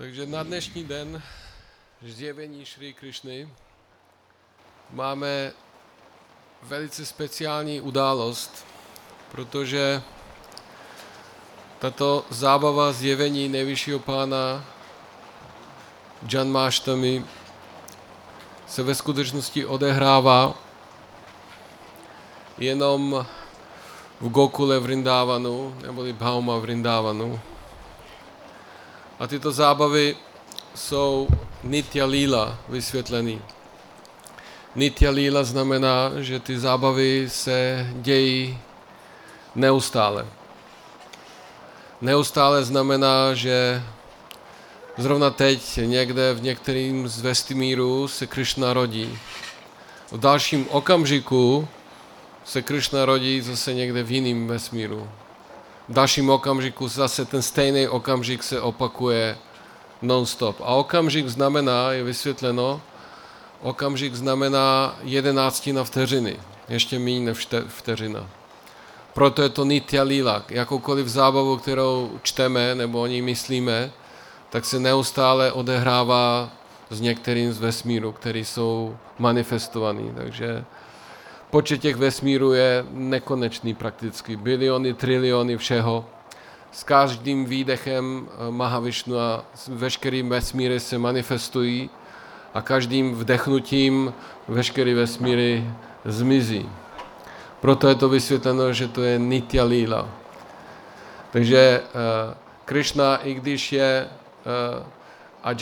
Takže na dnešní den zjevení Šri Krišny máme velice speciální událost, protože tato zábava zjevení nejvyššího pána Janmáštami se ve skutečnosti odehrává jenom v Gokule Vrindávanu, neboli Bhauma Vrindávanu. A tyto zábavy jsou Nitya Lila vysvětlený. Nitya Lila znamená, že ty zábavy se dějí neustále. Neustále znamená, že zrovna teď někde v některým z vesmíru se Krishna rodí. V dalším okamžiku se Krishna rodí zase někde v jiném vesmíru. V dalším okamžiku zase ten stejný okamžik se opakuje non-stop. A okamžik znamená, je vysvětleno, okamžik znamená jedenáctina vteřiny, ještě méně než vteřina. Proto je to nitya lila. Jakoukoliv zábavu, kterou čteme nebo o ní myslíme, tak se neustále odehrává s některým z vesmíru, který jsou manifestovaný. Takže počet těch vesmírů je nekonečný prakticky. Biliony, triliony všeho. S každým výdechem eh, Mahavišnu a veškerým vesmíry se manifestují a každým vdechnutím veškerý vesmíry zmizí. Proto je to vysvětleno, že to je Nitya Lila. Takže uh, Krishna, i když je uh,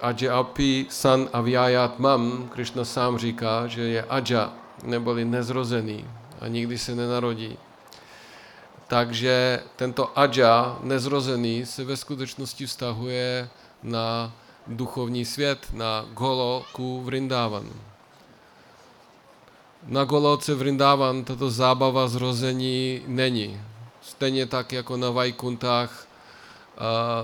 Ajapi san avyayatmam, Krishna sám říká, že je Aja, neboli nezrozený a nikdy se nenarodí. Takže tento Aja, nezrozený, se ve skutečnosti vztahuje na duchovní svět, na Goloku Vrindavan. Na Goloce Vrindavan tato zábava zrození není. Stejně tak jako na Vajkuntách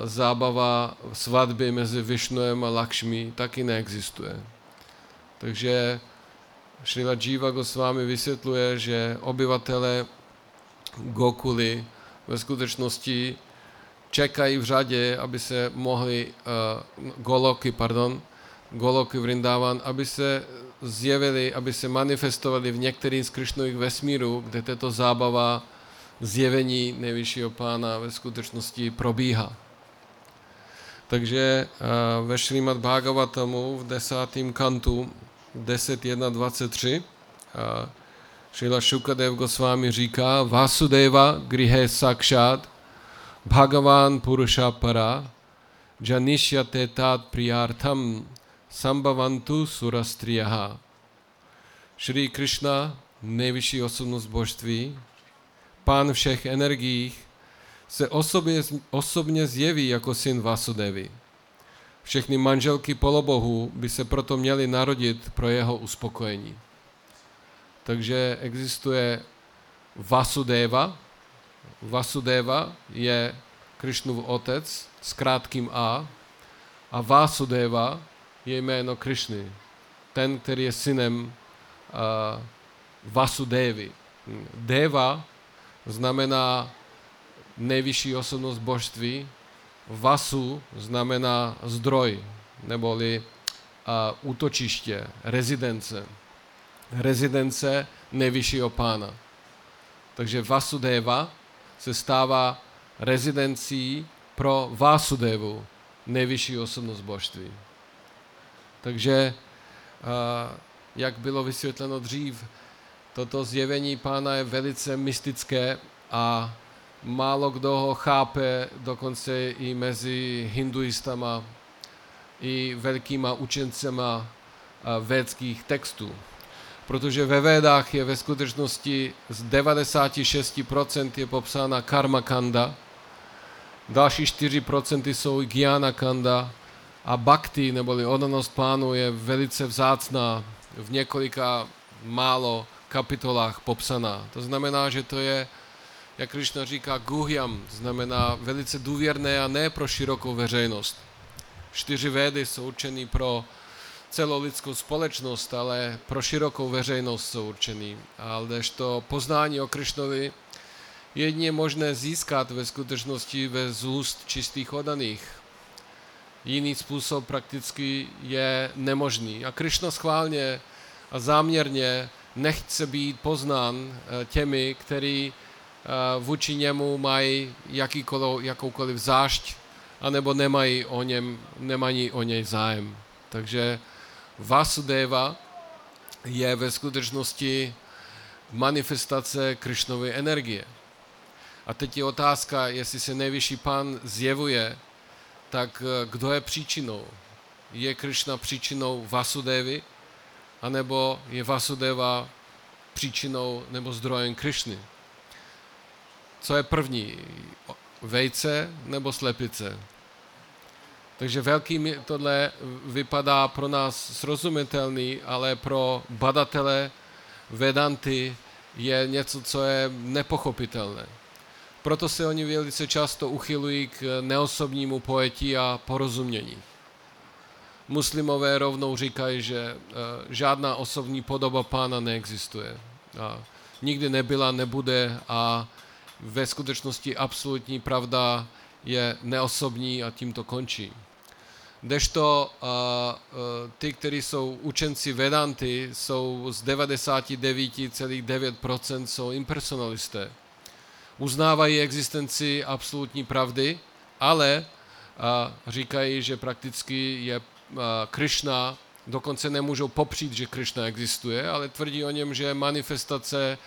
zábava svatby mezi Višnuem a Lakšmi taky neexistuje. Takže Šrila Jiva Goswami vysvětluje, že obyvatele Gokuly ve skutečnosti čekají v řadě, aby se mohli, uh, Goloky, pardon, Goloky Vrindavan, aby se zjevili, aby se manifestovali v některých z Krišnových vesmírů, kde tato zábava zjevení nejvyššího pána ve skutečnosti probíhá. Takže uh, ve Šrimad Bhagavatamu v desátém kantu 10.1.23 uh, Šrila Šukadev Goswami říká Vasudeva grihe sakšat Bhagavan Purusha Para Janishyate tat priyartham Sambhavantu Surastriyaha Šri Krishna, nejvyšší osobnost božství, pán všech energií, se osobně, osobně zjeví jako syn Vasudevy. Všechny manželky polobohů by se proto měly narodit pro jeho uspokojení. Takže existuje Vasudeva. Vasudeva je Krišnův otec s krátkým A a Vasudeva je jméno Krišny. Ten, který je synem uh, Vasudevy. Deva znamená nejvyšší osobnost božství, Vasu znamená zdroj, neboli uh, útočiště, rezidence. Rezidence nejvyššího pána. Takže Vasudeva se stává rezidencí pro Vasudevu, nejvyšší osobnost božství. Takže, jak bylo vysvětleno dřív, toto zjevení pána je velice mystické a málo kdo ho chápe, dokonce i mezi hinduistama, i velkýma učencema védských textů. Protože ve Védách je ve skutečnosti z 96% je popsána karma kanda, další 4% jsou gyana kanda a bhakti, neboli odanost pánu, je velice vzácná v několika málo kapitolách popsaná. To znamená, že to je jak Krishna říká, guhyam, znamená velice důvěrné a ne pro širokou veřejnost. Čtyři védy jsou určený pro celou lidskou společnost, ale pro širokou veřejnost jsou určený. Ale to poznání o Krišnovi jedině možné získat ve skutečnosti ve z úst čistých odaných. Jiný způsob prakticky je nemožný. A Krishna schválně a záměrně nechce být poznán těmi, kteří vůči němu mají jakýkoliv, jakoukoliv zášť, anebo nemají o, něm, nemají o něj zájem. Takže Vasudeva je ve skutečnosti manifestace Krišnovy energie. A teď je otázka, jestli se nejvyšší pán zjevuje, tak eh, kdo je příčinou? Je Krišna příčinou Vasudevy, anebo je Vasudeva příčinou nebo zdrojem Krišny? Co je první? Vejce nebo slepice? Takže velký tohle vypadá pro nás srozumitelný, ale pro badatele Vedanty je něco, co je nepochopitelné. Proto se oni velice často uchylují k neosobnímu pojetí a porozumění. Muslimové rovnou říkají, že e, žádná osobní podoba pána neexistuje. A nikdy nebyla, nebude a ve skutečnosti absolutní pravda je neosobní a tím to končí. Kdežto ty, kteří jsou učenci Vedanty, jsou z 99,9% jsou impersonalisté. Uznávají existenci absolutní pravdy, ale a, říkají, že prakticky je Krishna, dokonce nemůžou popřít, že Krishna existuje, ale tvrdí o něm, že je manifestace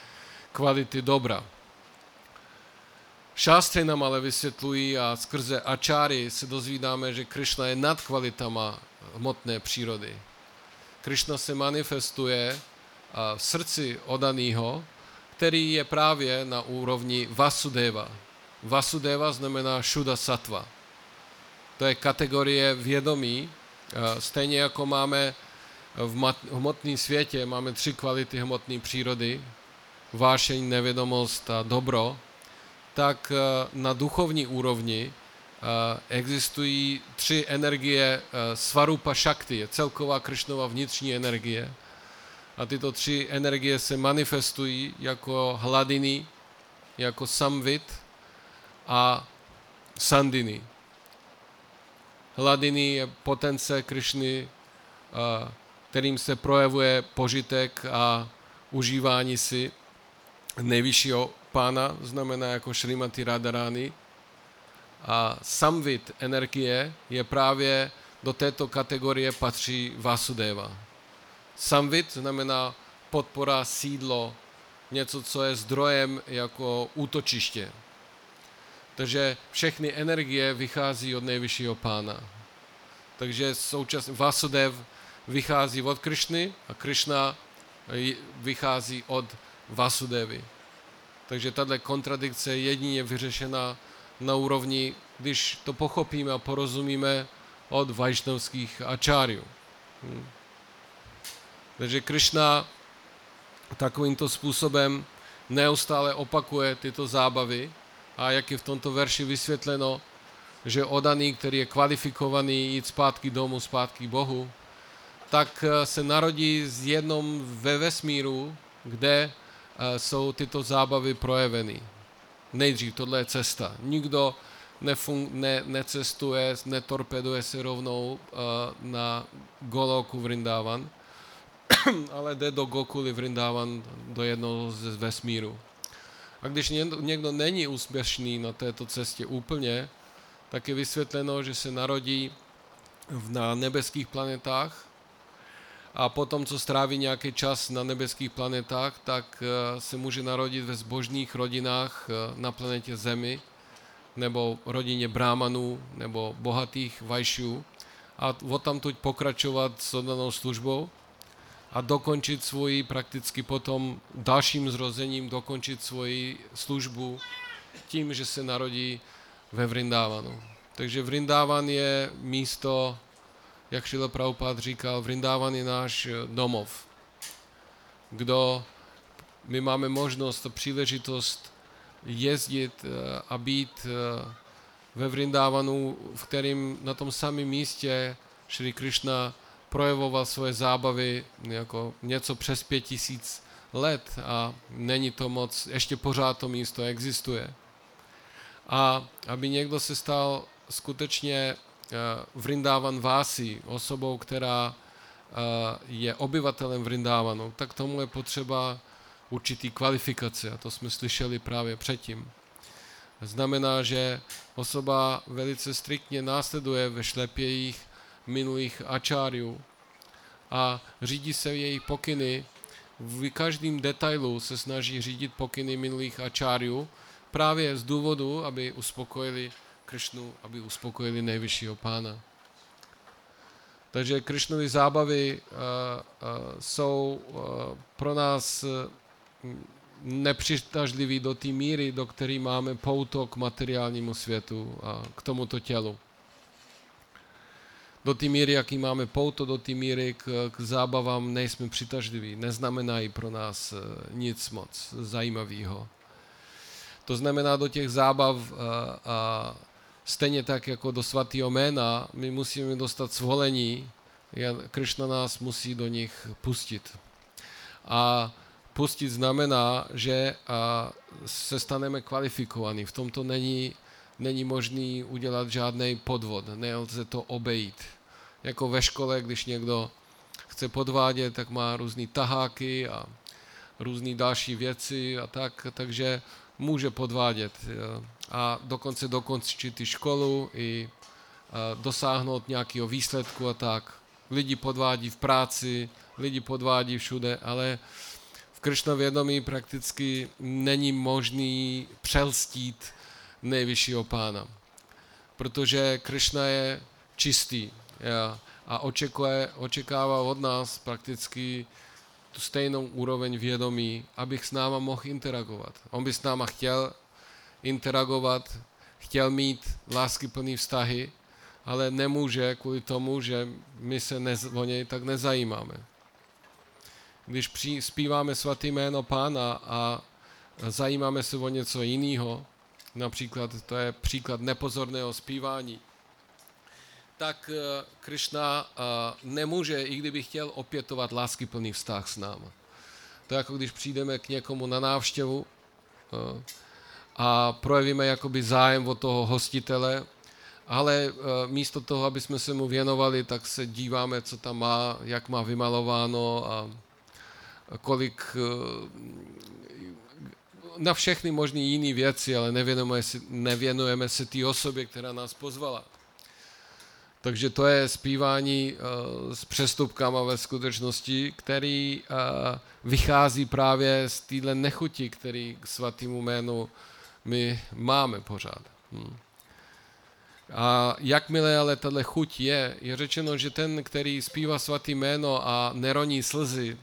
kvality dobra. Šástry nám ale vysvětlují a skrze ačáry se dozvídáme, že Krishna je nad kvalitama hmotné přírody. Krishna se manifestuje v srdci odaného, který je právě na úrovni Vasudeva. Vasudeva znamená šuda satva. To je kategorie vědomí, stejně jako máme v hmotném světě, máme tři kvality hmotné přírody, vášeň, nevědomost a dobro, tak eh, na duchovní úrovni eh, existují tři energie eh, Svarupa Shakti, celková Krishnova vnitřní energie. A tyto tři energie se manifestují jako hladiny, jako samvit a sandiny. Hladiny je potence Krishny, kterým se projevuje požitek a užívání si nejvyššího pána, znamená jako Šrimati Radharani. A samvit energie je právě do této kategorie patří Vasudeva. Samvit znamená podpora, sídlo, něco, co je zdrojem jako útočiště. Takže všechny energie vychází od nejvyššího pána. Takže současně Vasudev vychází od Krishny a Krishna vychází od Vasudevy. Takže tato kontradikce je jedině vyřešena na úrovni, když to pochopíme a porozumíme od vajšnovských ačáriů. Hmm. Takže Krishna takovýmto způsobem neustále opakuje tyto zábavy a jak je v tomto verši vysvětleno, že odaný, který je kvalifikovaný jít zpátky domů, zpátky Bohu, tak se narodí z jednom ve vesmíru, kde jsou tyto zábavy projeveny. Nejdřív, tohle je cesta. Nikdo nefun- ne, necestuje, netorpeduje se rovnou uh, na Goloku Vrindavan, ale jde do Gokuly Vrindavan, do jednoho z vesmíru. A když někdo není úspěšný na této cestě úplně, tak je vysvětleno, že se narodí na nebeských planetách, a potom, co stráví nějaký čas na nebeských planetách, tak eh, se může narodit ve zbožných rodinách eh, na planetě Zemi, nebo rodině brámanů, nebo bohatých vajšů a tam tuď pokračovat s oddanou službou a dokončit svoji prakticky potom dalším zrozením, dokončit svoji službu tím, že se narodí ve Vrindávanu. Takže Vrindávan je místo jak Šila Prabhupád říkal, Vrindávan je náš eh, domov. Kdo my máme možnost a příležitost jezdit eh, a být eh, ve Vrindávanu, v kterým na tom samém místě Šri Krishna projevoval svoje zábavy jako něco přes pět tisíc let a není to moc, ještě pořád to místo existuje. A aby někdo se stal skutečně Vrindavan Vasi, osobou, která je obyvatelem Vrindávanu, tak tomu je potřeba určitý kvalifikace a to jsme slyšeli právě předtím. Znamená, že osoba velice striktně následuje ve šlepějích minulých ačáriů a řídí se jejich pokyny, v každém detailu se snaží řídit pokyny minulých ačáriů, právě z důvodu, aby uspokojili Kršnu, aby uspokojili nejvyššího pána. Takže Kršnovy zábavy uh, uh, jsou uh, pro nás nepřitažlivý do té míry, do které máme pouto k materiálnímu světu a k tomuto tělu. Do té míry, jaký máme pouto, do té míry k, k zábavám nejsme přitažliví. Neznamenají pro nás nic moc zajímavého. To znamená, do těch zábav a, a stejně tak jako do svatého jména, my musíme dostat svolení, Krishna nás musí do nich pustit. A pustit znamená, že se staneme kvalifikovaní. V tomto není, není možný udělat žádný podvod, nelze to obejít. Jako ve škole, když někdo chce podvádět, tak má různé taháky a různé další věci a tak, takže může podvádět a dokonce dokončit i školu i dosáhnout nějakého výsledku a tak. Lidi podvádí v práci, lidi podvádí všude, ale v Kršnovědomí prakticky není možný přelstít nejvyššího pána. Protože Kršna je čistý a očekuje, očekává od nás prakticky tu stejnou úroveň vědomí, abych s náma mohl interagovat. On by s náma chtěl interagovat, chtěl mít láskyplný vztahy, ale nemůže kvůli tomu, že my se nez, o něj tak nezajímáme. Když při, zpíváme svatý jméno pána a zajímáme se o něco jiného, například to je příklad nepozorného zpívání, tak eh, Krishna eh, nemůže, i kdyby chtěl, opětovat láskyplný vztah s námi. To je jako když přijdeme k někomu na návštěvu eh, a projevíme jakoby zájem o toho hostitele, ale místo toho, aby jsme se mu věnovali, tak se díváme, co tam má, jak má vymalováno a kolik na všechny možné jiné věci, ale nevěnujeme se, nevěnujeme se té osobě, která nás pozvala. Takže to je zpívání uh, s přestupkama ve skutečnosti, který vychází právě z téhle nechuti, který k svatému jménu my máme pořád. Hmm. A jakmile ale tahle chuť je, je řečeno, že ten, který zpívá svatý jméno a neroní slzy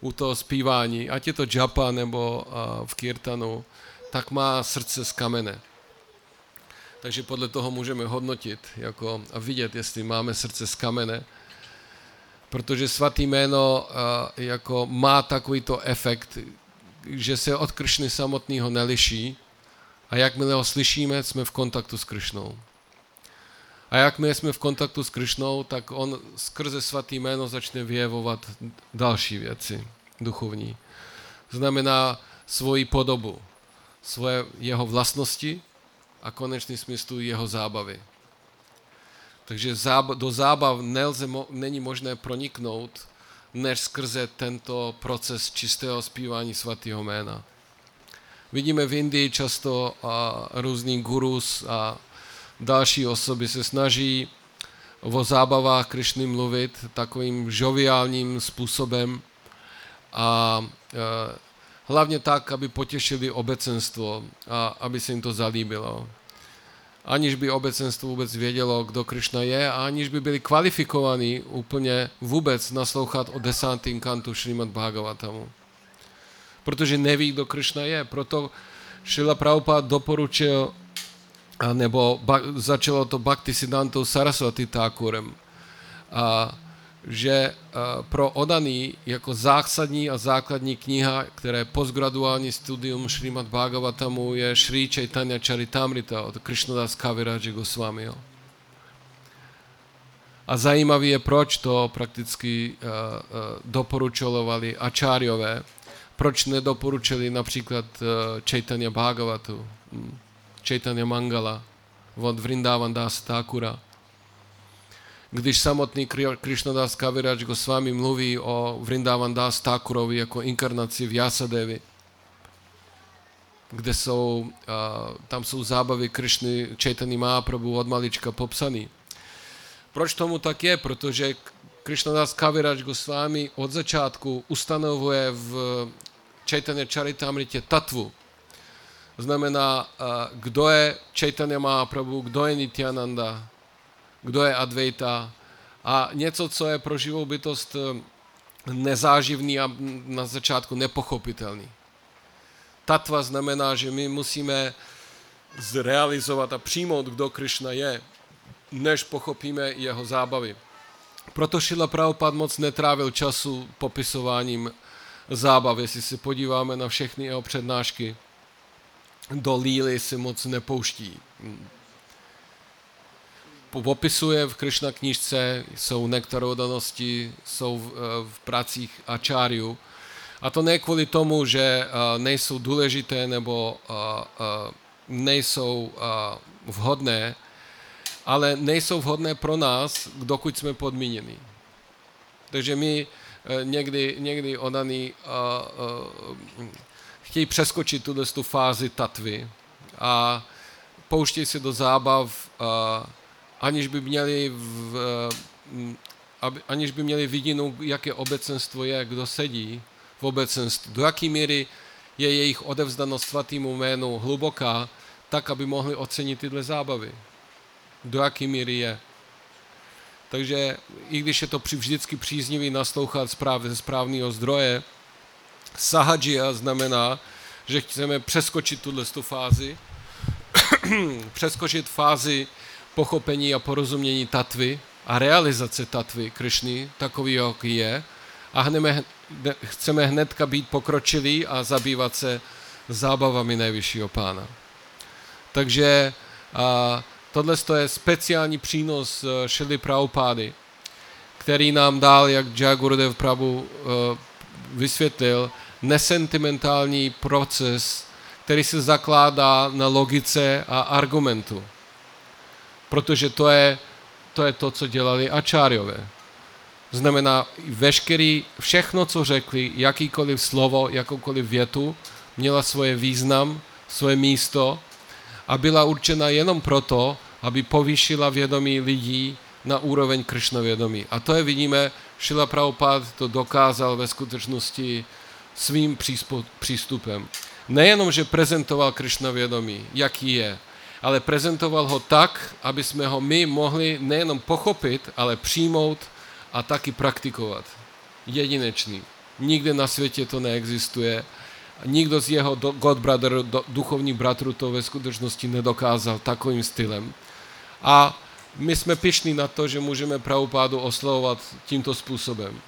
u toho zpívání, ať je to džapa nebo v kirtanu, tak má srdce z kamene. Takže podle toho můžeme hodnotit jako, a vidět, jestli máme srdce z kamene. Protože svatý jméno jako má takovýto efekt, že se od Kršny samotného neliší a jakmile ho slyšíme, jsme v kontaktu s Kršnou. A jakmile jsme v kontaktu s Kršnou, tak on skrze svatý jméno začne vyjevovat další věci duchovní. Znamená svoji podobu, svoje jeho vlastnosti, a konečný smyslu jeho zábavy. Takže do zábav nelze, není možné proniknout, než skrze tento proces čistého zpívání svatého jména. Vidíme v Indii často a, různý gurus a další osoby se snaží o zábavách Krišny mluvit takovým žoviálním způsobem a e, hlavně tak, aby potěšili obecenstvo a aby se jim to zalíbilo. Aniž by obecenstvo vůbec vědělo, kdo Krishna je a aniž by byli kvalifikovaní úplně vůbec naslouchat o desátým kantu Srimad Bhagavatamu. Protože neví, kdo Krishna je. Proto Šila Prabhupada doporučil, nebo začalo to Bhakti Siddhantou Saraswati Thakurem. A že pro odaný jako zásadní a základní kniha, které postgraduální studium Srimad Bhagavatamu je Sri Chaitanya Charitamrita od Krishnadas Kaviraji Goswamiho. A zajímavé je, proč to prakticky uh, uh, doporučovali ačáriové, proč nedoporučili například uh, Chaitanya Bhagavatu, hm, Chaitanya Mangala od Vrindavan Das Thakura když samotný Krishnadas Kavirač Goswami mluví o Vrindavan Das Thakurovi jako inkarnaci Vyasadevi, kde jsou, uh, tam jsou zábavy Krishny Chaitanya Mahaprabhu od malička popsaný. Proč tomu tak je? Protože Krishnadas Kavirač Goswami od začátku ustanovuje v Chaitanya Charitamritě tatvu. Znamená, kdo je Chaitanya Mahaprabhu, kdo je Nityananda, kdo je Advaita a něco, co je pro živou bytost eh, nezáživný a na začátku nepochopitelný. Tatva znamená, že my musíme zrealizovat a přijmout, kdo Krishna je, než pochopíme jeho zábavy. Proto Šila Prabhupada moc netrávil času popisováním zábav. Jestli se podíváme na všechny jeho přednášky, do líly si moc nepouští. Popisuje v Krishna knižce, jsou nektarodanosti, jsou v, eh, v pracích Acharyu. A to ne kvůli tomu, že uh, nejsou důležité nebo uh, nejsou vhodné, ale nejsou vhodné pro nás, dokud jsme podmíněni. Takže my někdy, někdy odaný chtějí přeskočit tuto tu fázi tatvy a pouštějí se do zábav, aniž by měli v, aniž by měli vidinu, jaké obecenstvo je, kdo sedí v obecenstvu, do jaké míry je jejich odevzdanost svatýmu jménu hluboká, tak, aby mohli ocenit tyhle zábavy. Do jaké míry je. Takže i když je to vždycky příznivý naslouchat zpráv, ze správného zdroje, sahajia znamená, že chceme přeskočit tuhle fázi, přeskočit fázi pochopení a porozumění tatvy a realizace tatvy Krišny, takový, jaký je, a hneme, chceme hnedka být pokročilí a zabývat se zábavami nejvyššího pána. Takže a, tohle je speciální přínos e, Šily Prabhupády, který nám dal, jak Jagurudev Prabhu e, vysvětlil, nesentimentální proces, který se zakládá na logice a argumentu. Protože to je to, je to co dělali ačáriové. Znamená, veškerý, všechno, co řekli, jakýkoliv slovo, jakoukoliv větu, měla svoje význam, svoje místo a byla určena jenom proto, aby povýšila vědomí lidí na úroveň kršnovědomí. A to je, vidíme, Šila Prabhupada to dokázal ve skutečnosti svým přístupem. Nejenom, že prezentoval Krishna vědomí, jaký je, ale prezentoval ho tak, aby jsme ho my mohli nejenom pochopit, ale přijmout a taky praktikovat. Jedinečný. Nikde na světě to neexistuje. Nikdo z jeho God Brother, duchovní bratru to ve skutečnosti nedokázal takovým stylem. A my jsme pišní na to, že můžeme Prabhupádu oslovovat tímto způsobem.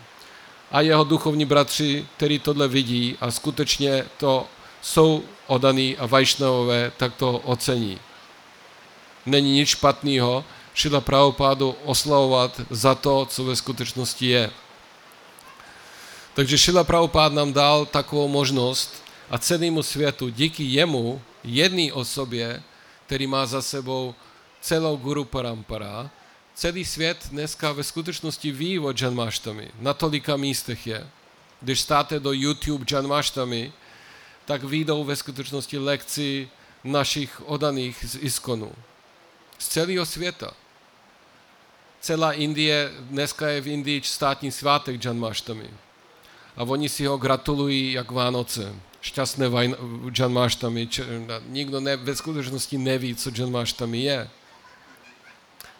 A jeho duchovní bratři, který tohle vidí a skutečně to jsou odaný a vajšnavové, tak to ocení. Není nic špatného Šila Prabhupádu oslavovat za to, co ve skutečnosti je. Takže Šila Prabhupád nám dal takovou možnost a celému světu díky jemu, jedné osobě, který má za sebou celou Guru Parampara, celý svět dneska ve skutečnosti ví o Janmashtami. Na tolika místech je. Když státe do YouTube Janmashtami, tak výjdou ve skutečnosti lekci našich odaných z Iskonu. Z celého světa. Celá Indie, dneska je v Indii státní svátek Janmashtami. A oni si ho gratulují jak Vánoce. Šťastné Janmashtami. Nikdo ne, ve skutečnosti neví, co Janmashtami je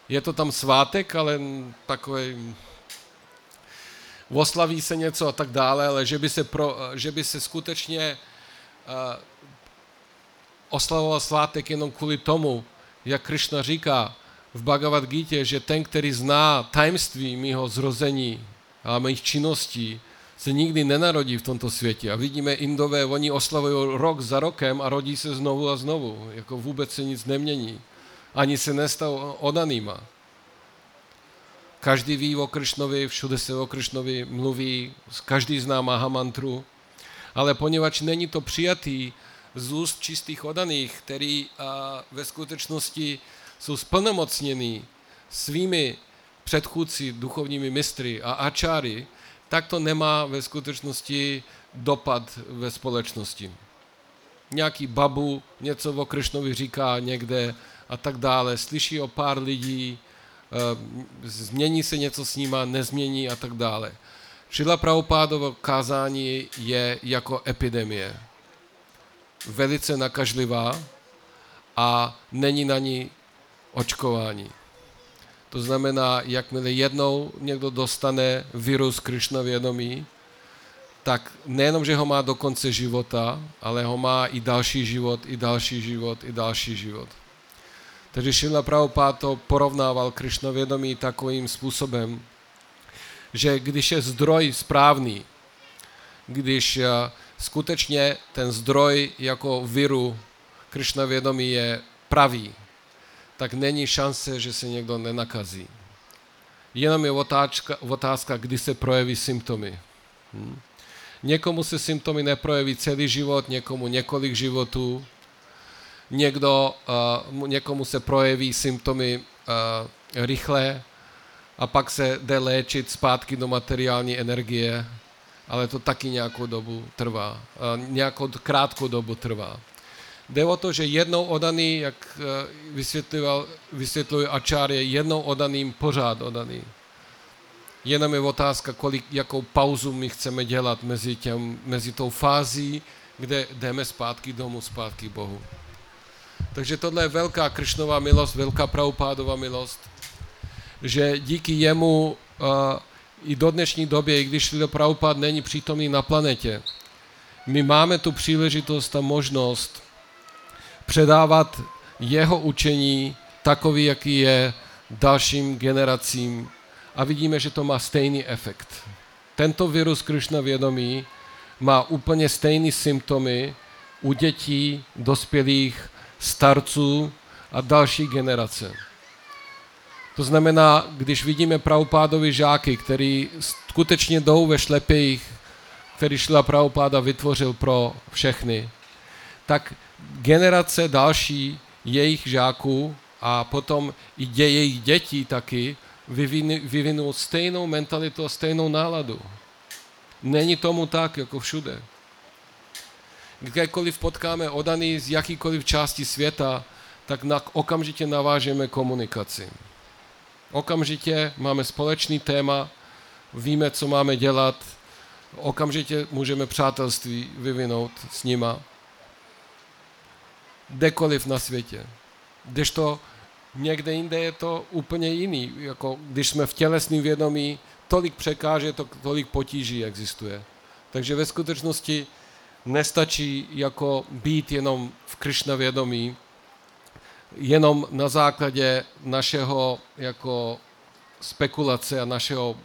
je to tam svátek, ale takový oslaví se něco a tak dále, ale že by se, pro, že by se skutečně uh, oslavoval svátek jenom kvůli tomu, jak Krishna říká v Bhagavad Gita, že ten, který zná tajemství mého zrození a mých činností, se nikdy nenarodí v tomto světě. A vidíme Indové, oni oslavují rok za rokem a rodí se znovu a znovu. Jako vůbec se nic nemění ani se nestal odanýma. Každý ví o Kršnovi, všude se o Kršnovi mluví, každý zná Mahamantru, ale poněvadž není to přijatý z úst čistých odaných, který a, ve skutečnosti jsou splnomocnění svými předchůdci duchovními mistry a ačáry, tak to nemá ve skutečnosti dopad ve společnosti. Nějaký babu něco o Krišnovi říká někde a tak dále, slyší o pár lidí, eh, změní se něco s nima, nezmění a tak dále. Šila Prabhupádovo kázání je jako epidemie. Velice nakažlivá a není na ní očkování. To znamená, jakmile jednou někdo dostane virus Krishna vědomí, tak nejenom, že ho má do konce života, ale ho má i další život, i další život, i další život. Takže Šila Prabhupád to porovnával Krishna vědomí takovým způsobem, že když je zdroj správný, když eh, skutečně ten zdroj jako viru Krishna vědomí je pravý, tak není šance, že se někdo nenakazí. Jenom je otázka, otázka kdy se projeví symptomy. Hm? Někomu se symptomy neprojeví celý život, někomu několik životů, někdo, uh, někomu se projeví symptomy uh, rychle a pak se jde léčit zpátky do materiální energie, ale to taky nějakou dobu trvá, uh, nějakou krátkou dobu trvá. Jde o to, že jednou odaný, jak vysvětloval, vysvětluje Ačár, je jednou odaným pořád odaný. Jenom je otázka, kolik, jakou pauzu my chceme dělat mezi, těm, mezi tou fází, kde jdeme zpátky domů, zpátky Bohu. Takže tohle je velká Kršnová milost, velká Prabhupádová milost, že díky jemu uh, i do dnešní doby, i když Lilo Prabhupád není přítomný na planetě, my máme tu příležitost a možnost předávat jeho učení takový, jaký je dalším generacím a vidíme, že to má stejný efekt. Tento virus Krishna vědomí má úplně stejné symptomy u dětí, dospělých, starců a další generace. To znamená, když vidíme pravopádovi žáky, který skutečně jdou ve šlepějích, který Šila Pravopáda vytvořil pro všechny, tak generace další jejich žáků a potom i dě, jejich dětí taky vyvinou stejnou mentalitu a stejnou náladu. Není tomu tak, jako všude. Kdykoliv potkáme odaný z jakýkoliv části světa, tak na, okamžitě navážeme komunikaci. Okamžitě máme společný téma, víme, co máme dělat, okamžitě můžeme přátelství vyvinout s nima. Kdekoliv na světě. to někde jinde je to úplně jiný. Jako když jsme v tělesném vědomí, tolik překáže, to, tolik potíží existuje. Takže ve skutečnosti nestačí jako být jenom v Krishna vědomí, jenom na základě našeho jako spekulace a našeho,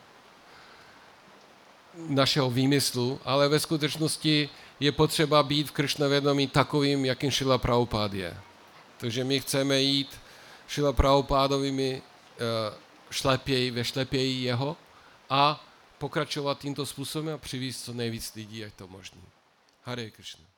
našeho výmyslu, ale ve skutečnosti je potřeba být v Krishna vědomí takovým, jakým Šila Prabhupád je. Takže my chceme jít Šila Prabhupádovými eh, šlepěji, ve šlepěji jeho a pokračovat tímto způsobem a přivést co nejvíc lidí, jak to možné. Hare Krishna.